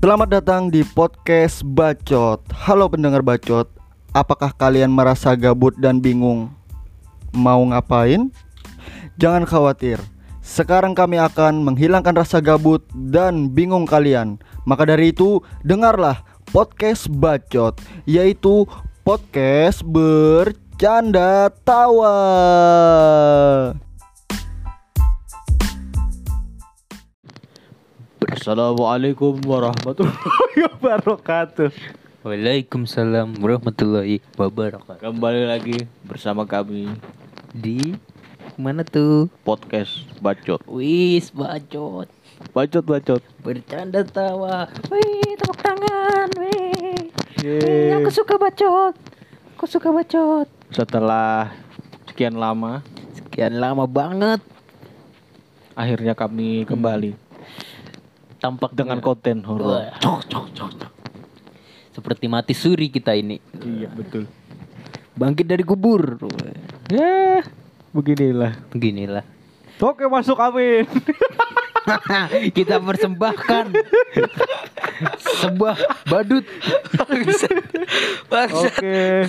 Selamat datang di podcast Bacot. Halo pendengar Bacot, apakah kalian merasa gabut dan bingung mau ngapain? Jangan khawatir. Sekarang kami akan menghilangkan rasa gabut dan bingung kalian. Maka dari itu, dengarlah podcast Bacot, yaitu podcast bercanda tawa. Assalamualaikum warahmatullahi wabarakatuh. Waalaikumsalam warahmatullahi wabarakatuh. Kembali lagi bersama kami Di mana tuh? podcast Bacot. Wis bacot. Bacot bacot. Bercanda tawa. Wih, tepuk tangan. Wih. Yeay. Aku suka bacot. Aku suka bacot. Setelah sekian lama, Sekian lama banget akhirnya kami kembali tampak dengan konten horor. Wah. Seperti mati suri kita ini. Iya betul. Bangkit dari kubur. Ya, beginilah. Beginilah. Oke masuk amin. kita persembahkan sebuah badut. Oke.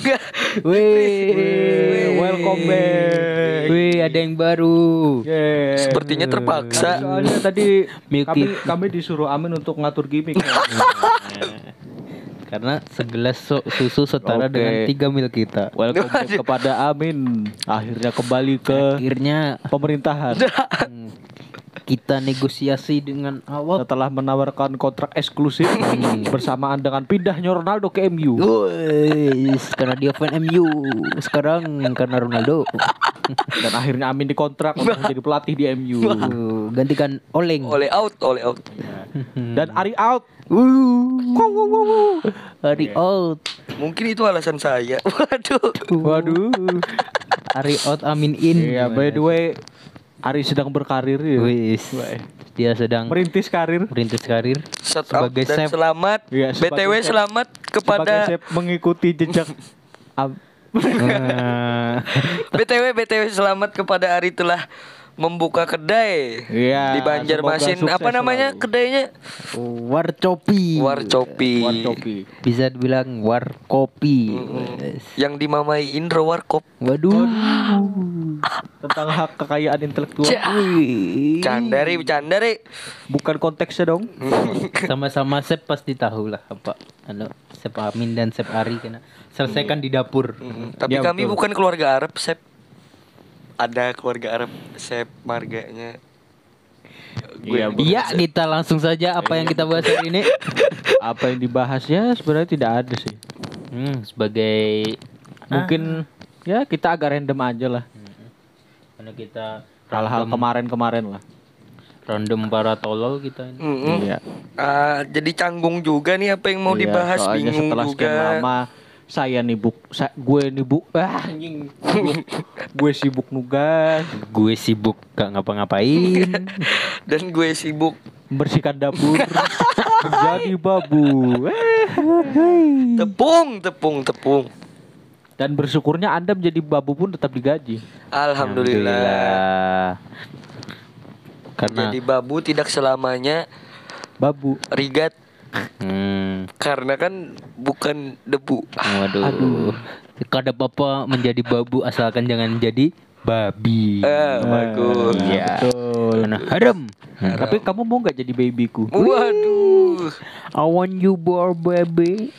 Wih, Welcome back. Wih, ada yang baru. Yeay. Sepertinya terpaksa. Soalnya tadi kami kami disuruh amin untuk ngatur gimmick. Karena segelas so- susu setara Oke. dengan tiga mil kita. Welcome back kepada Amin. Akhirnya kembali ke Akhirnya pemerintahan hmm, kita negosiasi dengan awak. setelah menawarkan kontrak eksklusif bersamaan dengan pindahnya Ronaldo ke MU. Wih, karena dia fan MU. Sekarang karena Ronaldo. Dan akhirnya Amin dikontrak untuk menjadi pelatih di MU. Gantikan Oleng. Oleh out, oleh out. Dan Ari out. Uh, Ari out. Mungkin itu alasan saya. Waduh. Waduh. Ari out Amin in. Iya, by the way, Ari sedang berkarir ya. Wis. Dia sedang Merintis karir. merintis karir Shout out sebagai dan chef. selamat. Sebagai BTW chef. selamat Sebagai kepada chef mengikuti jejak Am- Ah, BTW BTW selamat kepada Ari telah membuka kedai Iya, di Banjarmasin. Apa namanya selalu. kedainya? Warcopi. Warcopi. Warcopi. Bisa dibilang warkopi. Wes. Yang dimamai Indro Warkop. Waduh. Tentang hak kekayaan intelektual. Candari, candari. Bukan konteksnya dong. Sama-sama Sep pasti tahu lah apa. Anu, Sep Amin dan Sep Ari kena selesaikan di dapur. Mm, Tapi Ya, kami betul. bukan keluarga Arab, Sep. Ada keluarga Arab, Sep marganya. Iya, Bu. Iya, kita langsung saja apa yang kita bahas hari ini. Apa yang dibahas ya sebenarnya tidak ada sih. Hmm, sebagai Mungkin ya kita agak random aja lah. karena kita Hal-hal kemarin-kemarin lah. random para tolol kita ini. Mm-mm. Iya. Ah, jadi canggung juga nih apa yang mau Iya, dibahas bingung setelah juga. sekian lama saya nih buk, sa- gue nih buk, ah, anjing, Gue- gue sibuk nugas, Gue sibuk gak ngapa-ngapain. Dan gue sibuk. Membersihkan dapur, menjadi babu, tepung, tepung, tepung. dan bersyukurnya anda menjadi babu pun tetap digaji. Alhamdulillah. Karena Jadi babu tidak selamanya Babu, rigat hmm, karena kan bukan debu. waduh. Aduh. Kada apa menjadi babu asalkan jangan menjadi babi. Eh, bagus. Iya. betul. Karena haram. Tapi kamu mau nggak jadi babyku? Waduh. I want you boy baby.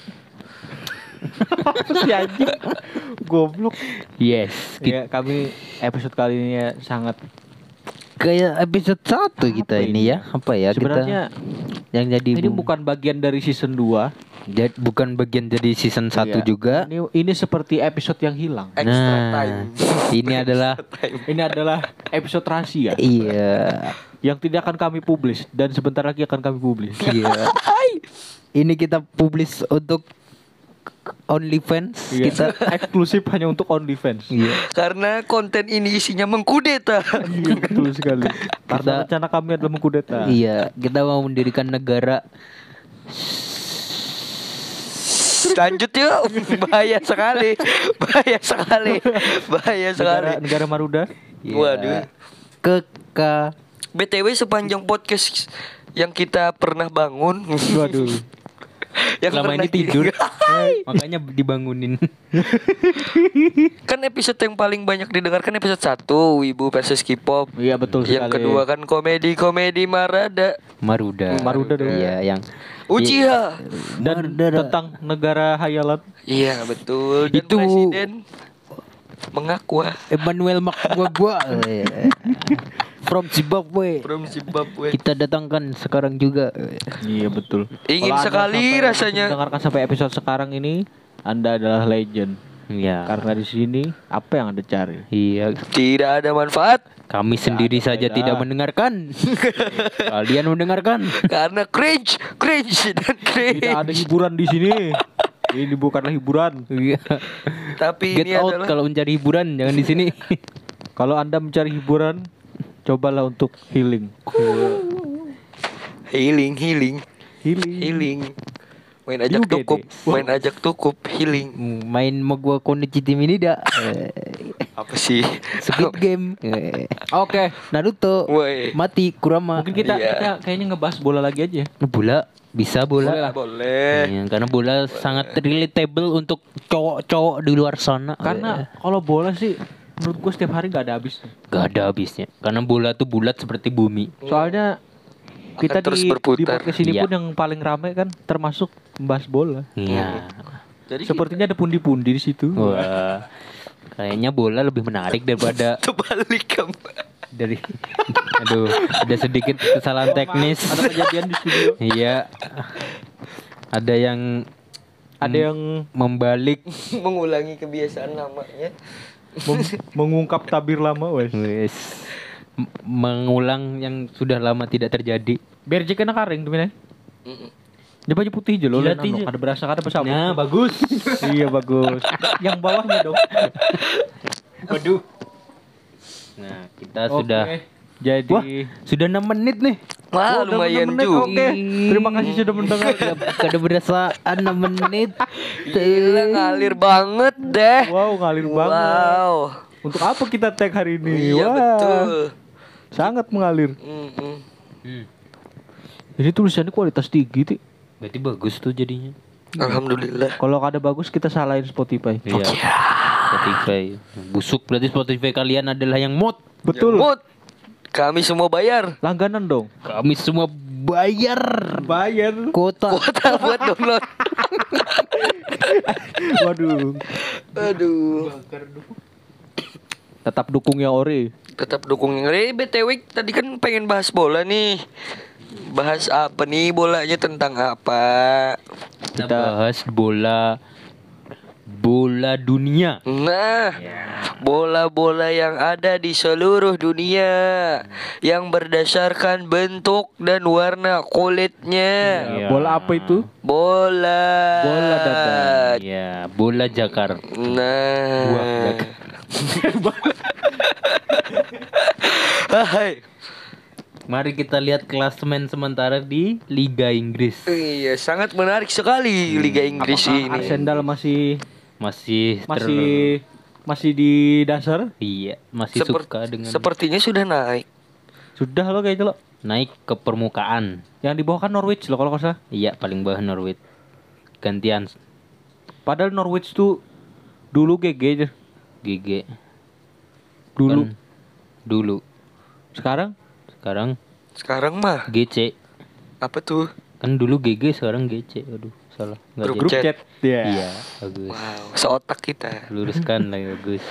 si anjing, goblok. Yes. Ya, Kita, kami episode kali ini ya sangat kayak episode 1 kita Apa ini ini? ya. Apa ya sebenarnya kita yang jadi ini bukan bagian dari season 2 jad- bukan bagian dari season 1 Iya. juga. Ini ini seperti episode yang hilang. Extra Nah, time. ini adalah Ini adalah episode rahasia iya. yang tidak akan kami publish dan sebentar lagi akan kami publish. Iya. Ini kita publish untuk OnlyFans Iya. kita. eksklusif hanya untuk OnlyFans. Iya. Karena konten ini isinya mengkudeta. Iya betul sekali. Karena rencana kami adalah mengkudeta. Iya, kita mau mendirikan negara Lanjut yuk. Bahaya sekali. Bahaya sekali. Bahaya sekali. Negara, negara Maruda. Iya. Waduh. Keka BTW sepanjang podcast yang kita pernah bangun. Waduh. Yang Selama pernah ini tidur. Makanya dibangunin. kan episode yang paling banyak didengarkan episode 1 Wibu versus K-pop. Iya betul Yang sekali. kedua kan komedi-komedi Marada. Maruda. Maruda dong. Iya, yang Uchiha. dan Maruda. tentang negara hayalan. Iya betul. Dan Itu- presiden mengaku Emmanuel Makgwagwa from Zimbabwe. from Zimbabwe. Kita datangkan sekarang juga. Iya betul. Ingin Kalau Anda sekali sampai rasanya. Mendengarkan sampai episode sekarang ini, Anda adalah legend. Iya. Karena di sini apa yang Anda cari? Iya, Tidak ada manfaat kami sendiri ada saja tidak mendengarkan. Kalian mendengarkan. karena cringe, cringe dan cringe. Tidak ada hiburan di sini. Ini bukanlah hiburan. Iya. Tapi Get ini out adalah kalau mencari hiburan, jangan di sini. Kalau Anda mencari hiburan, cobalah untuk healing. healing, healing, Healing. healing. Main ajak UGD. tukup, main ajak tukup, healing. Main Magwa Konichi tim ini dah. Eh, Apa sih? Squid Game. Eh, Oke. Naruto. Woi. Mati Kurama. Mungkin kita, Iya. kita kayaknya ngebahas bola lagi aja. bola bisa bola. Boleh. Iya, karena bola sangat relatable untuk cowok-cowok di luar sana. Karena kalau bola sih menurut gue setiap hari nggak ada habisnya. Gak ada habisnya. Karena bola tuh bulat seperti bumi. Soalnya kita terus di, berputar. di podcast ini Iya. pun yang paling rame kan termasuk membahas bola. Iya. Jadi Sepertinya ada pundi-pundi di situ. Wah. Kayaknya bola lebih menarik daripada terbalik kamu. dari aduh ada sedikit kesalahan teknis Ada kejadian di studio. iya ada yang Ada yang membalik Mengulangi kebiasaan lamanya. Mengungkap tabir lama wes. mengulang yang sudah lama tidak terjadi Biar jika karing tuh Dia baju putih aja loh. Lihat aja. loh. Ada berasa ada bersama. nah bagus iya bagus. yang bawahnya dong. waduh nah kita Oke. sudah Jadi wah sudah 6 menit nih Wah, Oh, lumayan menit, juga. Oke. Terima kasih sudah mendengar. Kada berasa 6 menit Gila ngalir banget deh. Wow, ngalir banget. Wow. Untuk apa kita tag hari ini? Iya Wah, betul. Sangat mengalir. Hmm. Jadi tulisannya kualitas tinggi, Ti. berarti bagus tuh jadinya Alhamdulillah. Kalau ada bagus kita salahin Spotify. iya Spotify busuk berarti Spotify kalian adalah yang mod Betul. Mut. Kami semua bayar. Langganan dong. Kami semua bayar Bayar. kota. Kuota buat download. Waduh. Aduh. Tetap dukung ya Ori. Tetap dukung yang Re, BTW tadi kan pengen bahas bola nih. Bahas apa nih bolanya tentang apa? Kita bahas bola bola dunia. Nah, bola-bola yang ada di seluruh dunia yang berdasarkan bentuk dan warna kulitnya. Iya. Bola apa itu? Bola. Bola dadar. Ya, bola Jakarta. Nah. Buah Jakarta. Hai. Mari kita lihat klasemen sementara di Liga Inggris. Iya, sangat menarik sekali Liga Inggris Apakah ini. Arsenal masih Masih ter- masih masih di dasar? iya, masih Seper- suka dengan Sepertinya sudah naik. Sudah lo kayaknya lo. naik ke permukaan. Yang di bawah kan Norwich loh kalau salah. Iya, paling bawah Norwich. Gantian Padahal Norwich tuh dulu GG aja. GG. Dulu. Kan dulu. Sekarang Sekarang Sekarang mah GC. apa tuh? Kan dulu GG sekarang GC. Aduh, salah. Nggak Grup jadi. grup Chat. chat. Iya. Iya, bagus. Wow, seotak kita. Luruskan lah bagus.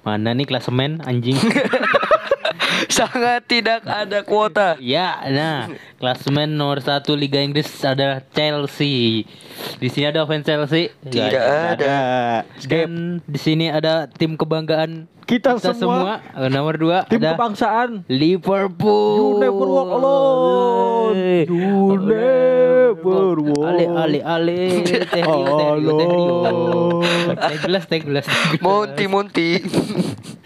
Mana nih klasemen anjing? Sangat tidak ada kuota. ya, nah, klasemen nomor satu Liga Inggris adalah Chelsea. Di sini ada fans Chelsea? Nggak Tidak ada. Dan di sini ada tim kebanggaan Kita, kita semua, semua. Eh, Nomor dua tim ada kebangsaan. Liverpool. You never walk alone. You never walk. Ale ale ale. Alone. Teh gelas teh gelas. teh gelas.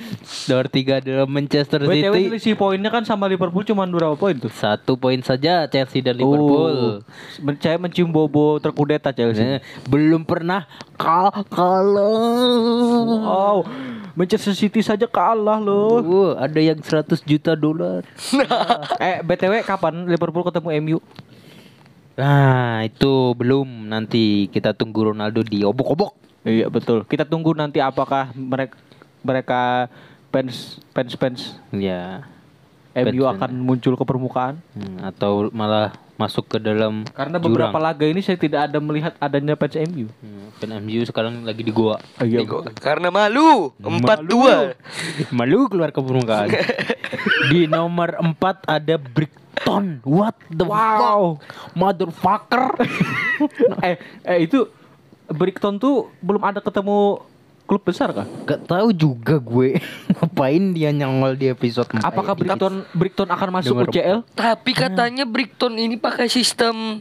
Nomor tiga adalah Manchester BTW City. selisih poinnya kan sama Liverpool cuma berapa poin tuh? Satu poin saja Chelsea dan Liverpool. Oh, saya mencium bobo terkudeta Chelsea. Nah, belum pernah kal kalau Wow. Manchester City saja kalah loh. Wah, ada yang 100 juta dolar. eh BTW kapan Liverpool ketemu MU? Nah, itu belum. Nanti kita tunggu Ronaldo di obok-obok. Iya betul. Kita tunggu nanti apakah mereka mereka fans fans fans Ya. MU Fans- akan muncul ke permukaan. Hmm, atau malah masuk ke dalam Karena jurang. beberapa laga ini saya tidak ada melihat adanya fans MU. Hmm, fan MU sekarang lagi di goa. Iya. Nego. Karena malu. Empat dua. Malu keluar ke permukaan. di nomor 4 ada Brighton. What the Wow. fuck? Motherfucker. eh eh itu Brighton tuh belum ada ketemu klub besar kah? Gak tahu juga gue ngapain dia nyongol di episode 4. Apakah Brighton Brighton akan masuk Dengar- UCL? Tapi katanya Brighton ini pakai sistem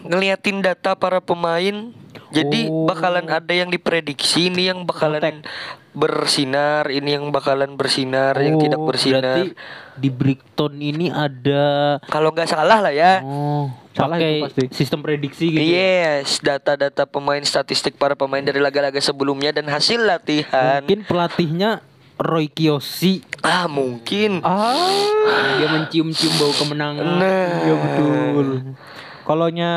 ngeliatin data para pemain. Jadi Oh. bakalan ada yang diprediksi ini yang bakalan bersinar, ini yang bakalan bersinar, yang tidak Oh, bersinar. Berarti di Brighton ini ada Kalau nggak salah lah ya. oh Salah itu pasti. sistem prediksi gitu. ya? Yes, data-data pemain statistik para pemain dari laga-laga sebelumnya dan hasil latihan. Mungkin pelatihnya Roy Kiyoshi Ah, mungkin. Ah, dia mencium-cium bau kemenangan. Nah, iya betul. Kalonya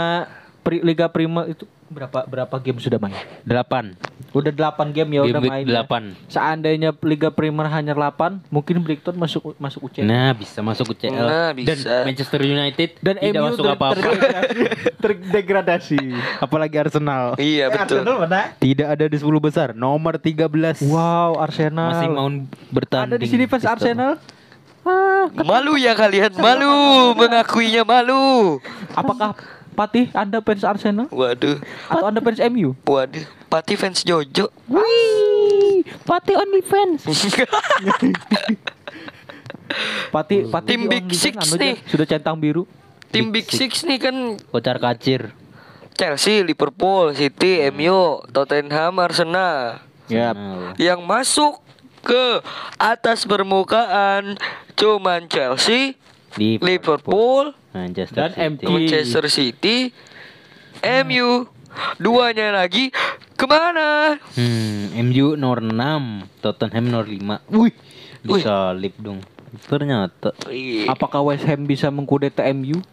pri, Liga Prima itu berapa berapa game sudah main? 8. Udah 8 game ya Game udah main. ya. 8. Seandainya Liga Primer hanya 8, mungkin Brighton masuk masuk UCL. Nah, bisa masuk UCL. Nah, Dan bisa. Manchester United Dan tidak MU masuk ter- apa-apa. terdegradasi. Apalagi Arsenal. Iya betul. mana? Tidak ada di 10 besar. Nomor 13. Wow, Arsenal. Masih mau bertanding. Ada di sini fans. Arsenal? Malu ya kalian, malu mengakuinya malu. Apakah Patih Anda fans Arsenal Waduh, atau Anda fans MU? waduh. Pati fans Jojo. Wih, Pati only fans. Patih Patih Tim di Big Six anu nih. aja, Sudah centang biru. Tim Big Six nih kan Kocar kacir. Chelsea, Liverpool, City, MU, Tottenham, Arsenal. Yap. Arsenal. Yang masuk ke atas permukaan cuman Chelsea, Liverpool, Manchester Dan City. Manchester City, MU. Duanya lagi ke mana? Hmm, MU nomor 6, Tottenham nomor 5. Wih, Wih. disalip dong. Ternyata Ih, Apakah West Ham bisa mengkudeta MU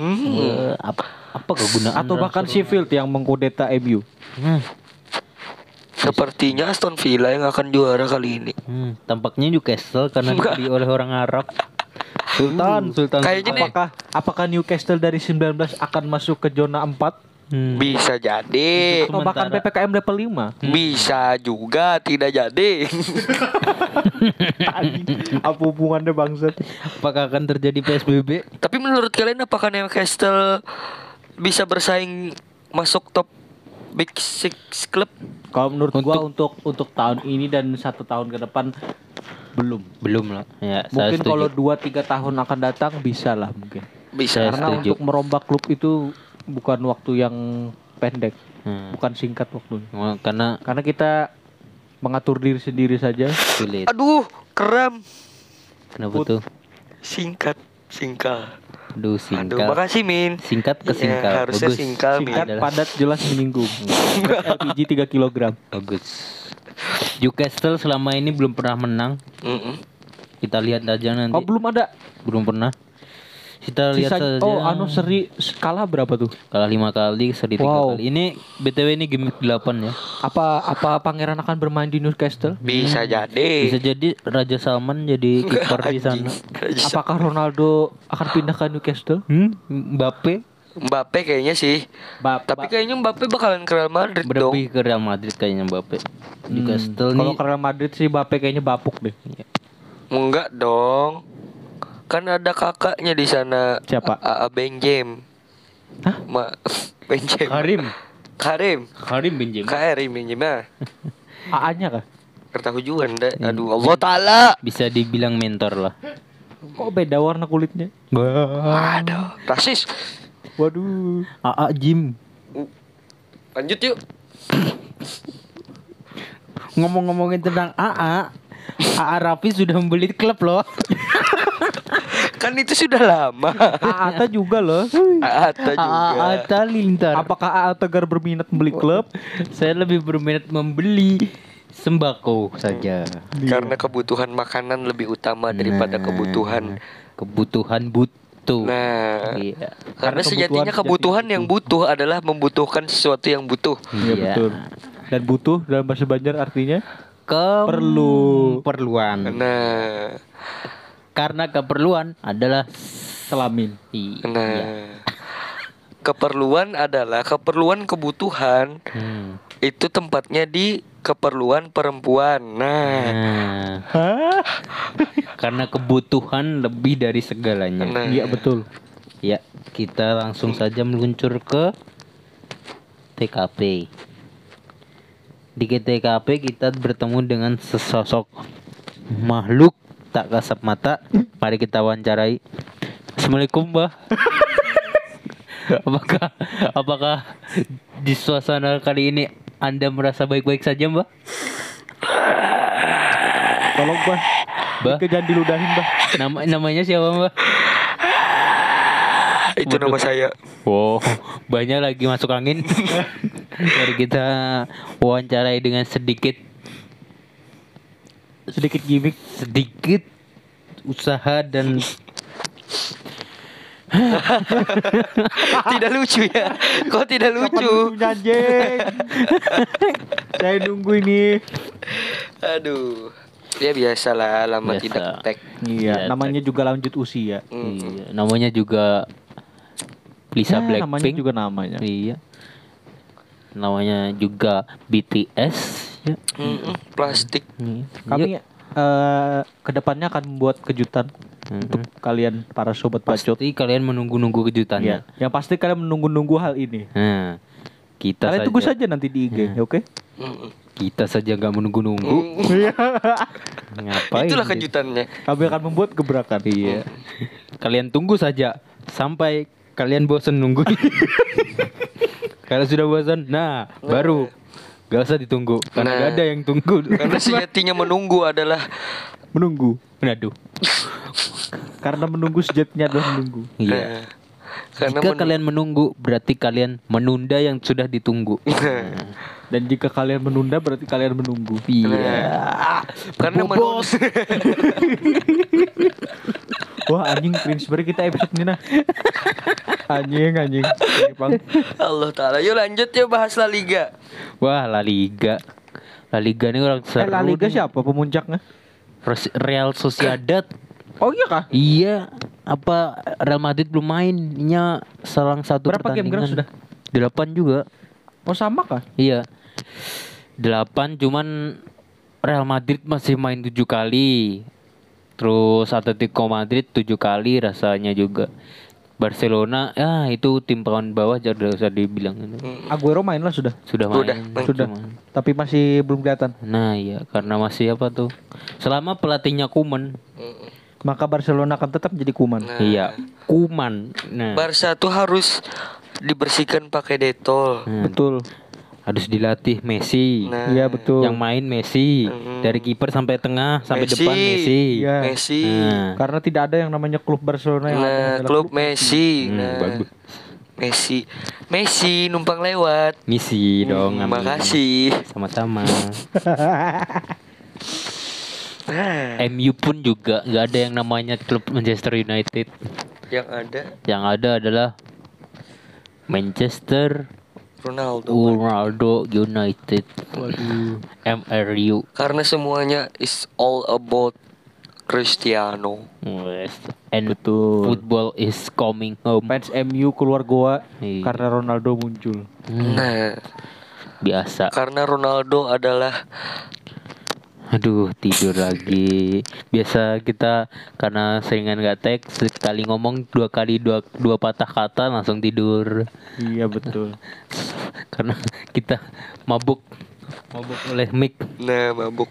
hmm. eh, apa apa kegunaan atau bahkan Sheffield yang mengkudeta MU? Hmm, Sepertinya Aston Villa yang akan juara kali ini. hmm, tampaknya Newcastle karena dibeli oleh orang Arab. Sultan, Sultan. Kayaknya nih Apakah apakah Newcastle dari 19 akan masuk ke zona 4 Hmm. bisa jadi, atau bahkan PPKM level 5? bisa juga tidak jadi. Apa hubungannya bangsat? Apakah akan terjadi PSBB? Tapi menurut kalian apakah Newcastle bisa bersaing masuk top Big Six Club? Kalau menurut gua untuk untuk tahun ini dan satu tahun ke depan belum. Belum lah. Ya, Mungkin kalau 2 3 tahun akan datang bisa lah mungkin. Bisa. Karena setuju. untuk merombak klub itu bukan waktu yang pendek, Hmm. bukan singkat waktunya. Karena Karena kita mengatur diri sendiri saja. sulit. Aduh, kram. Kenapa tuh? Singkat, singkal. Aduh, Aduh, singkat. makasih Min. Singkat ke Iya, singkat. harusnya Bagus. singkal, Min. Singkat, Adalah- padat, jelas menyinggung. LPG 3 kg. Bagus. Newcastle selama ini belum pernah menang. Mm-mm. Kita lihat aja nanti. Oh, belum ada. Belum pernah. Kita lihat Sisa, saja. oh, anu seri kalah berapa tuh? Kalah lima kali, seri tiga Wow. kali. Ini BTW ini game 8 ya. Apa apa pangeran akan bermain di Newcastle? Bisa jadi. Bisa jadi Raja Salman jadi kiper di sana. Apakah Ronaldo akan pindah ke Newcastle? Hmm? Mbappe Mbappe kayaknya sih. Ba Tapi kayaknya Mbappe bakalan ke Real Madrid dong. berlebih ke Real Madrid kayaknya Mbappe. Hmm, Newcastle Kalau nih ke Real Madrid sih Mbappe kayaknya bapuk deh. Enggak dong. Kan ada kakaknya di sana. Siapa? A- A- Benjem. Hah? Ma Benjem. Karim. Karim. Karim Benzema Karim Benjem ah. AA-nya kah? Ketahuan dah. Hmm. Aduh, Allah taala. bisa dibilang mentor lah. Kok beda warna kulitnya? Aduh, rasis. Waduh. AA Jim. Lanjut yuk. Ngomong-ngomongin tentang AA, AA Rafi sudah membeli klub loh. Kan itu sudah lama. AA juga loh. Ata juga. AA Atta Lintar. Apakah AA Tegar berminat membeli klub? Saya lebih berminat membeli sembako saja. Karena kebutuhan makanan lebih utama daripada Nah, kebutuhan. kebutuhan butuh. Nah, Iya. karena Karena sejatinya kebutuhan kebutuhan yang butuh adalah membutuhkan sesuatu yang butuh. Iya betul. Dan butuh dalam bahasa Banjar artinya Ke Perlu. perluan. Nah, Karena keperluan adalah kelamin. iya. nah. Keperluan adalah keperluan kebutuhan Hmm. itu tempatnya di keperluan perempuan. Nah, Nah, karena kebutuhan lebih dari segalanya. Nah. Iya betul. Ya, kita langsung saja meluncur ke TKP. Di TKP kita bertemu dengan sesosok makhluk tak kasat mata. Mari kita wawancarai. Assalamualaikum, Mbah. apakah apakah di suasana kali ini Anda merasa baik-baik saja, Mbah? Tolong bah. Bah. Ike jangan diludahin bah. Nama namanya siapa, Mbah? itu nama saya. Wow, banyak lagi masuk angin. Mari kita wawancarai dengan sedikit Sedikit gimmick. sedikit usaha dan tidak lucu ya. Kok tidak lucu? Saya nunggu ini. Aduh. Ya biasalah lama Biasa. tidak tag. Iya, Iya, namanya juga lanjut usia. iya, namanya juga Lisa Ya, namanya Blackpink. juga namanya. Iya. Namanya juga BTS ya. Mm-mm, plastik. Iya. Kami eh ke depannya akan membuat kejutan Mm-mm. untuk kalian para sobat bacot. pasti kalian menunggu-nunggu Iya. kejutannya. Yang pasti kalian menunggu-nunggu hal ini. Nah, kita Kalian saja, tunggu saja nanti di IG, ya, oke? Mm-mm. kita saja nggak menunggu-nunggu. Ngapain? Itulah kejutannya. Kami akan membuat gebrakan. Iya. Kalian tunggu saja sampai kalian bosan nunggu. Kalau sudah bosan, nah baru gak usah ditunggu karena Nah. gak ada yang tunggu. Karena sejatinya menunggu adalah Menunggu. Aduh. Karena menunggu sejatinya adalah menunggu. Iya. Nah, karena Jika menung- kalian menunggu, berarti kalian menunda yang sudah ditunggu. Dan jika kalian menunda berarti kalian menunggu. Iya. karena menunggu Wah anjing cringe banget kita episode ini nah. Anjing anjing. Allah taala. Yuk lanjut yuk bahas La Liga. Wah, La Liga. La Liga ini orang Eh, seru. La Liga nih. siapa pemuncaknya? Real Sociedad. Oh iya kah? Iya, apa Real Madrid belum mainnya selang satu Berapa game pertandingan. gerak sudah? Delapan juga. Oh sama kah? Iya. Delapan cuman Real Madrid masih main tujuh kali. Terus Atletico Madrid tujuh kali rasanya juga. Barcelona ya itu tim papan bawah jadi udah usah dibilang Aguero main lah sudah. sudah main Udah, main. Sudah. cuman- Tapi masih belum kelihatan. nah iya karena masih apa tuh selama pelatihnya Kuman Maka Barcelona akan tetap menjadi kuman. Nah, iya Kuman nah Barca tuh harus dibersihkan pakai detol. hmm, Betul. Harus dilatih Messi Nah, Iya betul. yang main Messi Hmm. dari kiper sampai tengah sampai Messi. depan Messi Iya. Messi. Nah, Karena tidak ada yang namanya klub Barcelona yang Nah, adalah klub Messi. Hmm, Nah, bagus. Messi. Messi numpang lewat. misi dong Hmm, makasih. sama-sama Nah, MU pun juga nggak ada yang namanya klub Manchester United yang ada yang ada adalah Manchester Ronaldo. Ronaldo United Waduh. MRU Karena semuanya is all about Cristiano. Yes. and Betul. football is coming home Fans MU keluar goa Iya. karena Ronaldo muncul. Hmm, Nah, biasa karena Ronaldo adalah aduh tidur lagi biasa kita karena seringan nggak tag sekali ngomong dua kali dua dua patah kata langsung tidur Iya betul. karena kita mabuk mabuk oleh mic nah mabuk.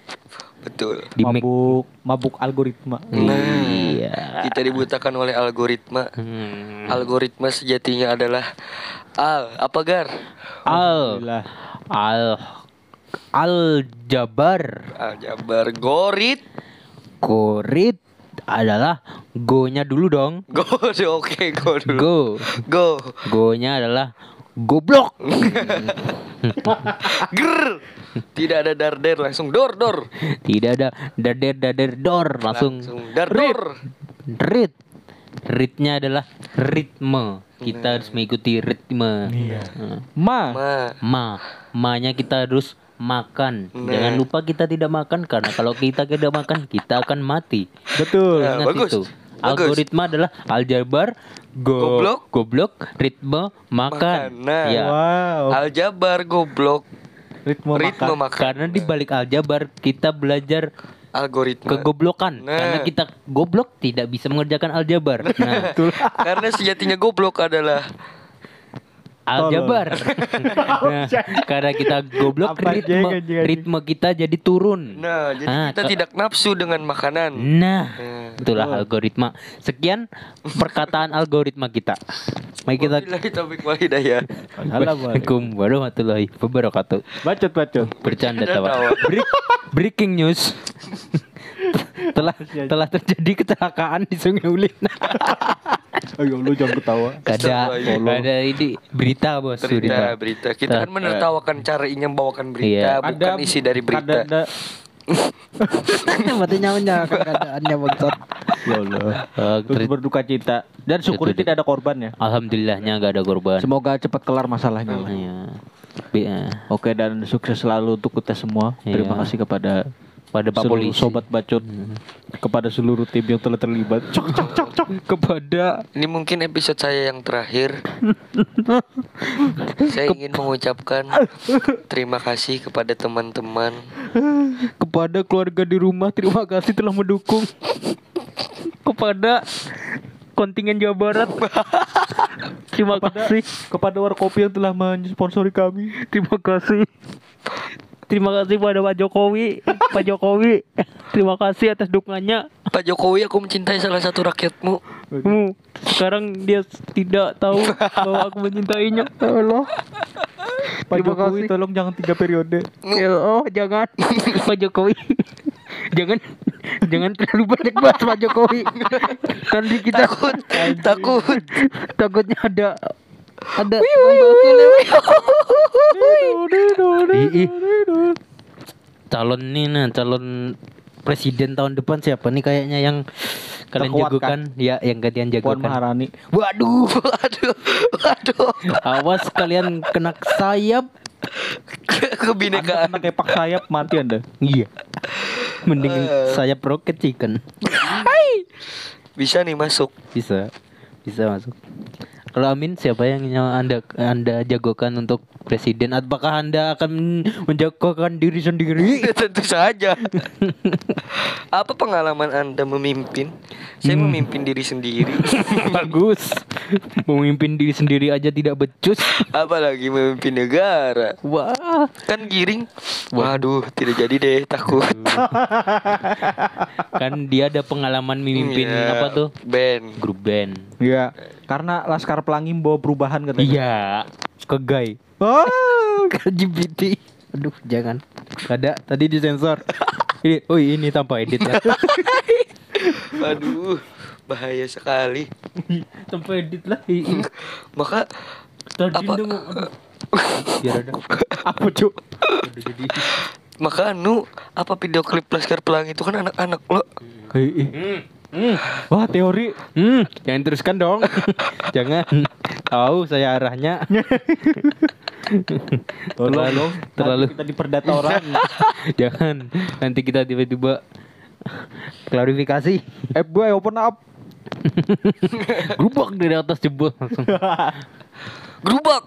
Betul. di mic mabuk mabuk algoritma. iya Kita dibutakan oleh algoritma. Hmm. Algoritma sejatinya adalah al apa gar? al Alhamdulillah. al al jabar Aljabar gorit. korit adalah go-nya dulu dong Go oke go dulu. go Go. go-nya adalah goblok Ger. Tidak ada darder langsung dor dor. Tidak ada dader dader dor langsung, Langsung dar dor. rit. Ritnya adalah ritme. Kita harus mengikuti ritme. Iya. Ma. Ma. Ma, ma-nya kita harus makan. Nah. Jangan lupa kita tidak makan karena kalau kita tidak makan kita akan mati. Betul. Nah, Ingat bagus. itu. Bagus. Algoritma adalah aljabar, go, Goblok. goblok, ritme, makan. Makan. Nah. Ya. Wow. Aljabar goblok. Ritme, Ritme makan. makan. Karena di balik aljabar kita belajar algoritma. kegoblokan. Nah. Karena kita goblok tidak bisa mengerjakan aljabar. Nah, Karena sejatinya goblok adalah aljabar. nah, karena kita goblok Apa, ritme kita jadi turun. Nah, jadi Ah, kita ke- tidak nafsu dengan makanan. Nah, itulah algoritma. Sekian perkataan algoritma kita. Mari kita hidayah. Assalamualaikum warahmatullahi wabarakatuh. Bacot bacot. Bercanda Bercanda tawa. tawa. Break- breaking news. telah telah terjadi kecelakaan di Sungai Ulin. Ayo lu jangan ketawa. Gak ada, ada ini berita bos. Berita, berita. Kita kan menertawakan cara Inya membawakan berita, Iya. bukan isi dari berita. Ada, ada. Mati nyawanya keadaannya bangsat. Ya Allah. Eh, Terus ter- berduka cita dan syukur tidak ada korban ya. Alhamdulillahnya gak ada korban. Semoga cepat kelar masalahnya. lah. Iya. Eh, Oke dan sukses selalu untuk kita semua. Terima Iya. kasih kepada Pada Pak seluruh Polisi. sobat bacot, kepada seluruh tim yang telah terlibat. Cok cok cok cok. Kepada Ini mungkin episode saya yang terakhir. saya ingin mengucapkan terima kasih kepada teman-teman. kepada keluarga di rumah terima kasih telah mendukung kepada kontingen Jawa Barat terima kasih kepada warkopi yang telah mensponsori kami. terima kasih terima kasih pada Pak Jokowi Pak Jokowi terima kasih atas dukungannya Pak Jokowi, aku mencintai salah satu rakyatmu. Hmm, sekarang dia tidak tahu bahwa aku mencintainya ya Allah Pak Terima Jokowi kasih. tolong jangan tiga periode. Ya, oh jangan Pak Jokowi jangan jangan terlalu banyak bahas Pak Jokowi nanti kita Takut, takut. takutnya ada ada calon nih nah calon presiden tahun depan siapa nih kayaknya yang kalian Terkuat, jagokan? Ya yang kalian Puan jagokan. Maharani. waduh. Waduh, waduh. awas kalian kena sayap. Anda Kebinekaan. kena kepak sayap mati Anda. iya. Mending sayap roket chicken Bisa nih masuk. bisa. Bisa masuk kalau Amin siapa yang anda anda jagokan untuk presiden apakah anda akan menjagokan diri sendiri Tentu saja. Apa pengalaman Anda memimpin? Saya memimpin diri sendiri. bagus memimpin diri sendiri aja tidak becus Apalagi memimpin negara. wah Kan giring. Waduh, tidak jadi deh, takut. kan dia ada pengalaman memimpin Iya, apa tuh Band. grup band Iya. Karena Laskar Pelangi bawa perubahan katanya. iya ke gay Oh, ke LGBT aduh jangan. Ada tadi disensor ini oh ini tanpa edit ya. Aduh, bahaya sekali. tanpa edit lah Maka tadi Apa? biar ada. Apa cuk? Maka anu apa video klip Laskar Pelangi itu kan anak-anak lo. Hei, ih. Wah teori. Hmm, jangan teruskan dong. jangan. Tahu saya arahnya. Tolong Terlalu- dong. terlalu. Kita diperdata orang. jangan. Nanti kita tiba-tiba klarifikasi. eh boy open up. Gerubak dari atas jebol langsung. Gerubak.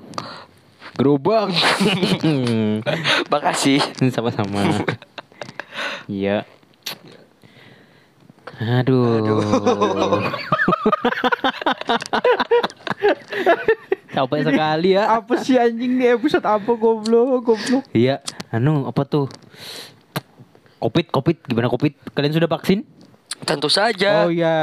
Gerobak. Makasih. Sama-sama. Iya. Aduh. Capek sekali ya. apa sih anjing nih episode apa goblok goblok. Iya, anu apa tuh? Covid, Covid, gimana Covid? Kalian sudah vaksin? Tentu saja. Oh ya.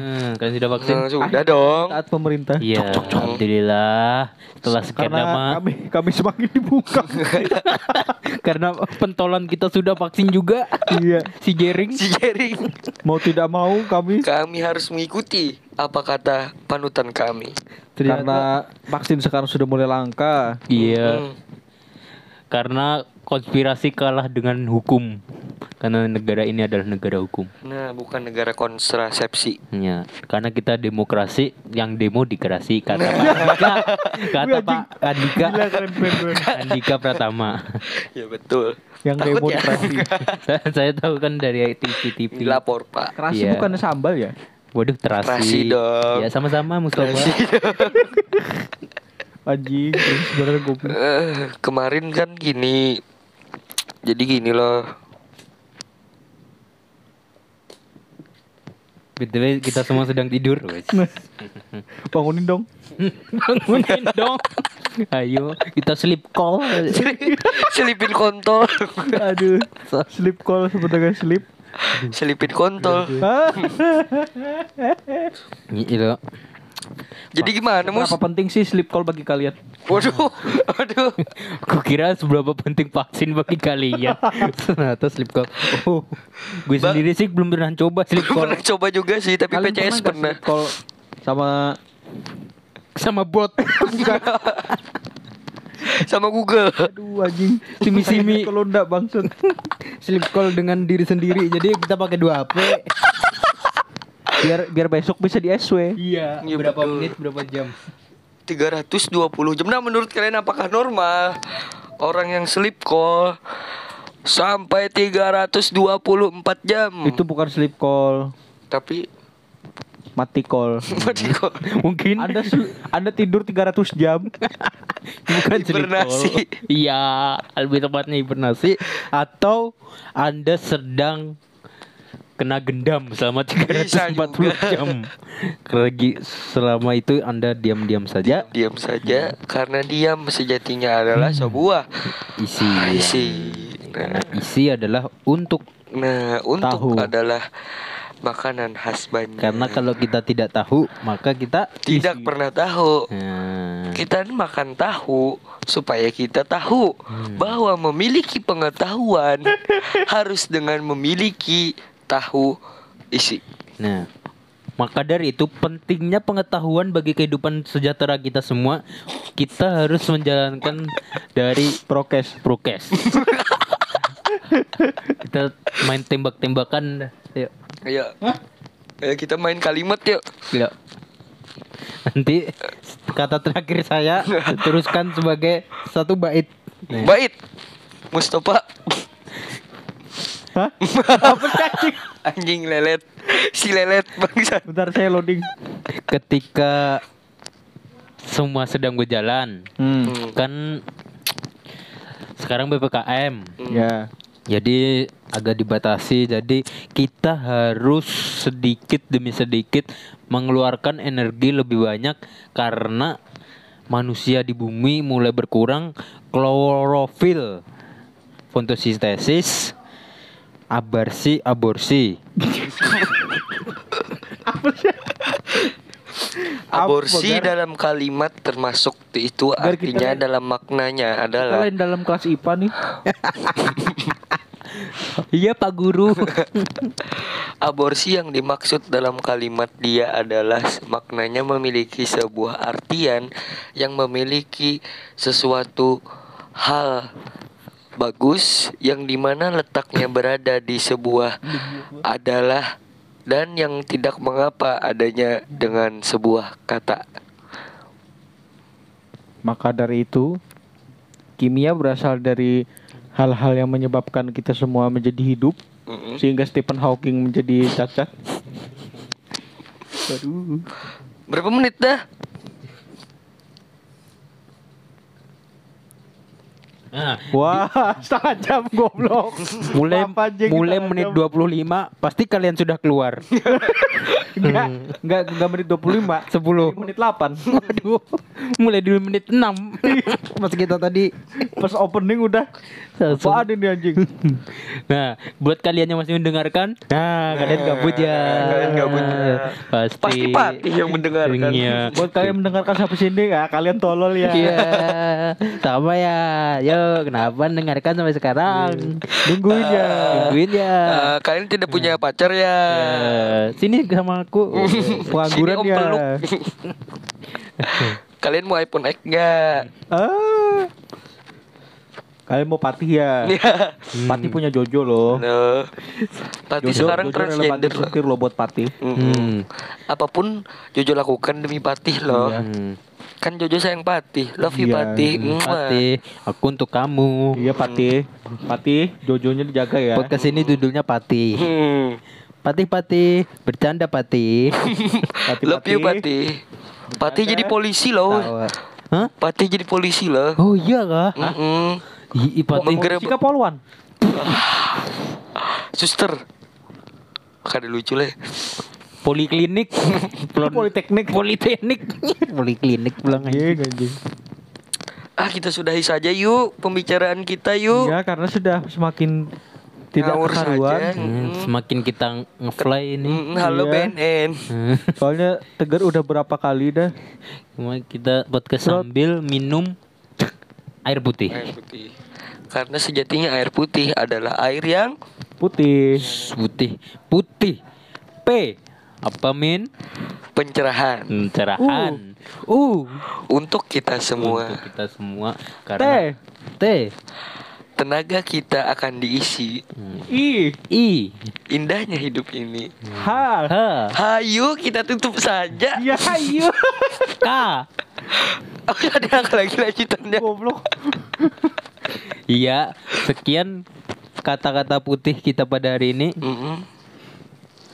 Hmm, kalian sudah vaksin? Nah, sudah dong. Taat pemerintah. Iya, alhamdulillah. Setelah sekian Karena lama, kami kami semakin dibuka. karena pentolan kita sudah vaksin juga. iya. Si Jering. Si Jering. Mau tidak mau kami Kami harus mengikuti apa kata panutan kami. karena vaksin sekarang sudah mulai langka. Iya. Hmm. Karena konspirasi kalah dengan hukum. Karena negara ini adalah negara hukum. Nah, bukan negara kontrasepsi. Ya, karena kita demokrasi, yang demo dikerasi kata Pak Andika, kata Pak Andika, Andika Pratama. Ya betul. Yang Takut demo ya? kerasi. saya, saya tahu kan dari TV-TV. Dilapor, Pak. Kerasi Iya. bukan sambal ya? Waduh, terasi. Terasi dong. Ya sama-sama Mustafa. Anjing, terus sebenarnya goblok. Eh, kemarin kan gini. Jadi gini loh. BTW kita semua sedang tidur. Bangunin dong. Bangunin dong. Ayo, kita sleep call. Selipin kontol. Aduh, sleep call sebenarnya sleep. Selipin kontol. Gitu. Jadi gimana, Mus? Berapa penting sih sleep call bagi kalian? Waduh. Aduh. Aku kira seberapa penting vaksin bagi kalian. Ternyata sleep call. Oh, gue Ba- sendiri sih belum pernah coba sleep Gue call pernah coba juga sih, tapi Kalian PCS pernah. sleep call sama sama bot. Sama Google. aduh anjing Simi-simi. kalau enggak bangsat sleep call dengan diri sendiri. Jadi kita pakai dua HP. Biar biar besok bisa di SW Iya, Iya, berapa betul. menit, berapa jam? 320 jam. Nah, menurut kalian apakah normal orang yang sleep call sampai 324 jam? itu bukan sleep call tapi mati call mati call. Mungkin anda anda tidur 300 jam bukan sleep Hibernasi. call. Iya, lebih tepatnya hibernasi atau Anda sedang kena gendam selama Bisa 340 juga. jam. Lagi selama itu Anda diam-diam saja Diam saja karena diam sejatinya adalah sebuah isi. isi. Karena Nah, isi adalah untuk nah, untuk Tahu. adalah makanan khas Banjar. karena kalau kita tidak tahu maka kita tidak isi. pernah tahu. Nah, Kita makan tahu supaya kita tahu Hmm. bahwa memiliki pengetahuan harus dengan memiliki tahu isi. Nah, maka dari itu pentingnya pengetahuan bagi kehidupan sejahtera kita semua. Kita harus menjalankan dari prokes prokes. kita main tembak-tembakan. Yuk, Ayo. Ayo kita main kalimat yuk. yuk. Nanti kata terakhir saya teruskan sebagai satu bait. Bait. Mustafa. Hah? Anjing lelet. Si lelet bangsa. bentar saya loading ketika semua sedang berjalan, hmm. Hmm. kan sekarang PPKM. ya Jadi agak dibatasi. Jadi kita harus sedikit demi sedikit mengeluarkan energi lebih banyak karena manusia di bumi mulai berkurang klorofil, fotosintesis, aborsi, aborsi. Aborsi Apa, dalam kalimat termasuk itu Gar, artinya kita- dalam maknanya kita adalah lain dalam kelas IPA nih Iya Pak Guru. aborsi yang dimaksud dalam kalimat dia adalah maknanya memiliki sebuah artian yang memiliki sesuatu hal bagus yang di mana letaknya berada di sebuah adalah dan yang tidak mengapa adanya dengan sebuah kata maka dari itu kimia berasal dari hal-hal yang menyebabkan kita semua menjadi hidup Mm-mm. sehingga Stephen Hawking menjadi cacat Aduh. berapa menit dah Nah, Wah, setengah jam goblok. mulai mulai menit jam. 25 pasti kalian sudah keluar. Enggak, enggak, enggak menit 25. 10. Menit 8. Waduh, mulai di menit 6. Pas kita tadi Pas opening udah apaan ini anjing? Nah, buat kalian yang masih mendengarkan, nah kalian gabut ya. kalian gabut ya. Pasti. Pasti Patih yang mendengarkan. Iya. Buat kalian mendengarkan sampai sini ya, kalian tolol ya. Iya, sama ya. Yo, kenapa mendengarkan sampai sekarang? Nungguin ya. Tungguin ya. Eh, kalian tidak punya pacar ya Eh, sini sama aku. Pengangguran ya. kalian mau iPhone X nggak Ah. Kalian mau Patih ya? Ya. Patih punya Jojo loh. Nah, Pati Jojo, sekarang Jojo transgender loh. loh buat Patih. Hmm. Apa pun Jojo lakukan demi Patih loh. Iya. Hmm. Kan Jojo sayang Patih. Love you Iya. Patih. Hmm, Mwah. Pati, aku untuk kamu. Iya Patih. Patih, Jojonya dijaga ya. Podcast ini judulnya Pati. Hmm. Pati Pati, bercanda Pati. Patih, Love you Patih. Patih jadi polisi loh. Tawa. Hah? Patih jadi polisi loh. Oh iya kah? Mm-mm. Ih, ih, Pati. Menggerak- Polisi kah polwan? Suster. Kada lucu lah. Poliklinik. Politeknik. Politeknik. Poliklinik pulang aja. Iya anjing. Ah kita sudahi saja yuk pembicaraan kita yuk. Iya karena sudah semakin tidak Ngawur keharuan. saja. Hmm, semakin kita nge-fly ini. Mm, halo Iya. BNN. Hmm. Soalnya Tegar udah berapa kali dah. Cuma kita podcast Terus- sambil minum air putih. Air putih. Karena sejatinya air putih adalah air yang Putih. Putih. Putih. P. Apa min? pencerahan Pencerahan. Uh. untuk kita semua. Untuk kita semua T. karena T. Tenaga kita akan diisi. Hmm. I. I. Indahnya hidup ini. H. H. Hayu kita tutup saja. Ya iya. K. Oh ada lagi lanjutannya. Goblok. Iya, sekian kata-kata putih kita pada hari ini. Mm-mm.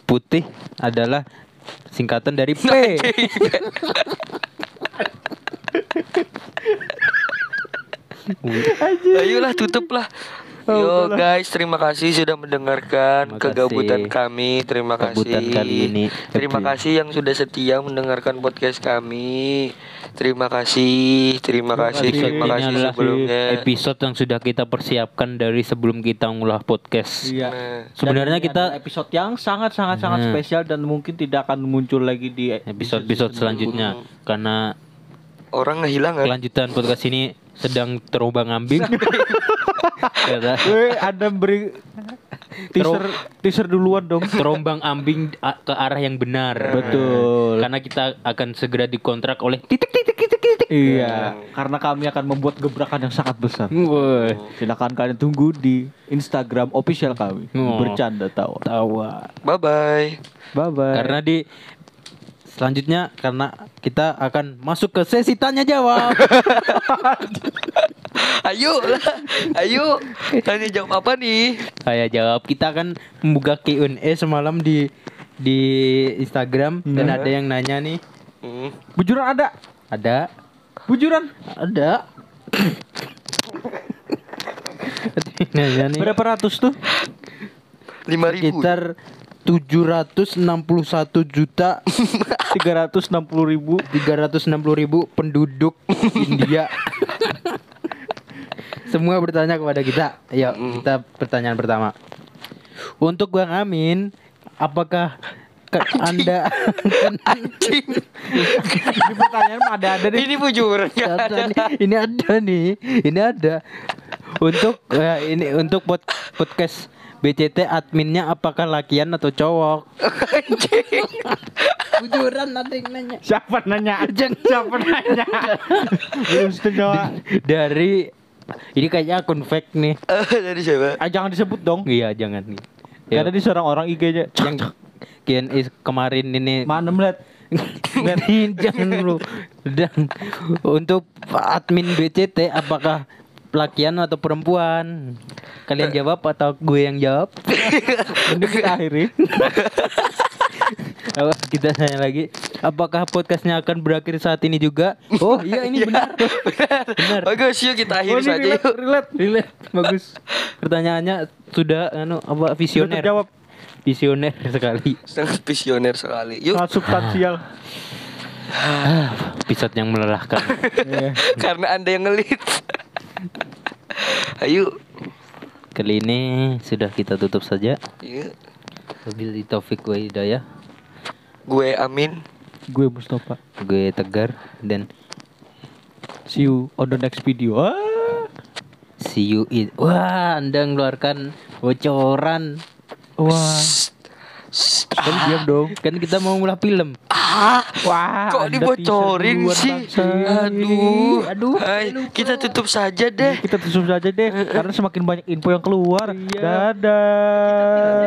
Putih adalah singkatan dari P. Ayolah tutuplah. Yo guys, terima kasih sudah mendengarkan Terima kegabutan kasih. kami. Terima Kegabutan kasih. kali ini. Terima kasih yang sudah setia mendengarkan podcast kami. Terima kasih, terima kasih, kasih. terima kasih sebelumnya. episode yang sudah kita persiapkan dari sebelum kita ngulah podcast. Iya. Nah, Sebenarnya kita episode yang sangat sangat sangat Hmm. spesial dan mungkin tidak akan muncul lagi di episode-episode selanjutnya karena orang ngehilangan. kelanjutan podcast ini sedang terombang ambing. Karena Weh, ada beri teaser teaser duluan dong. terombang ambing ke arah yang benar. Betul. Karena kita akan segera dikontrak oleh titik titik titik titik. Iya, karena kami akan membuat gebrakan yang sangat besar. Woi, Silakan kalian tunggu di Instagram official kami. Oh. Bercanda tawa. tawa. Bye bye. Bye bye. Karena di selanjutnya karena kita akan masuk ke sesi tanya jawab. Ayo lah, ayo. Tanya jawab apa nih? Saya jawab kita akan membuka Q&A semalam di di Instagram dan Hmm. ada yang nanya nih. Hmm. bujuran ada. Ada Bujuran. ada nanya nih. Berapa ratus tuh? Lima ribu. Sekitar 761 juta 360 ribu 360 ribu penduduk India. Semua bertanya kepada kita. Ayo, kita pertanyaan pertama. Untuk Bang Amin, apakah ke- Anda Anjing. Ini pertanyaan mah ada-ada nih Ini bujuran nggak ada. Ada nih, ini ada nih, ini ada. Untuk eh, ini untuk pod- podcast BCT adminnya apakah lakian atau cowok? Anjing. Bujuran ada yang nanya. Siapa nanya? Siapa nanya? Belum Dari ini kayaknya akun fake nih. Eh, Dari siapa? ah, Jangan disebut dong Iya, jangan nih. Karena di seorang orang IG-nya yang Q&A kemarin ini Mana melihat jangan lu dan untuk admin BCT apakah lakian atau perempuan kalian jawab atau gue yang jawab Ini kita akhiri kita tanya lagi apakah podcastnya akan berakhir saat ini juga oh iya ini benar benar Bagus yuk kita akhiri Oh, saja relate, yuk. relate. relate bagus pertanyaannya sudah anu apa visioner terjawab. visioner sekali Sangat visioner sekali. Yuk. Sangat substansial episode yang melelahkan Iya. Karena anda yang ngelit. Ayo. Kali ini sudah kita tutup saja Yuk. Wabillahi taufik wa hidayah Gue Amin. Gue Mustafa gue tegar dan See you on the next video ah. see you in wah anda ngeluarkan bocoran Wah Shh. Kan diam dong kan kita mau mulai film Ah, Wah, kok dibocorin sih? Bangsa. Aduh, aduh. Hai, kita tutup saja deh. Kita tutup saja deh, karena semakin banyak info yang keluar. Dadah.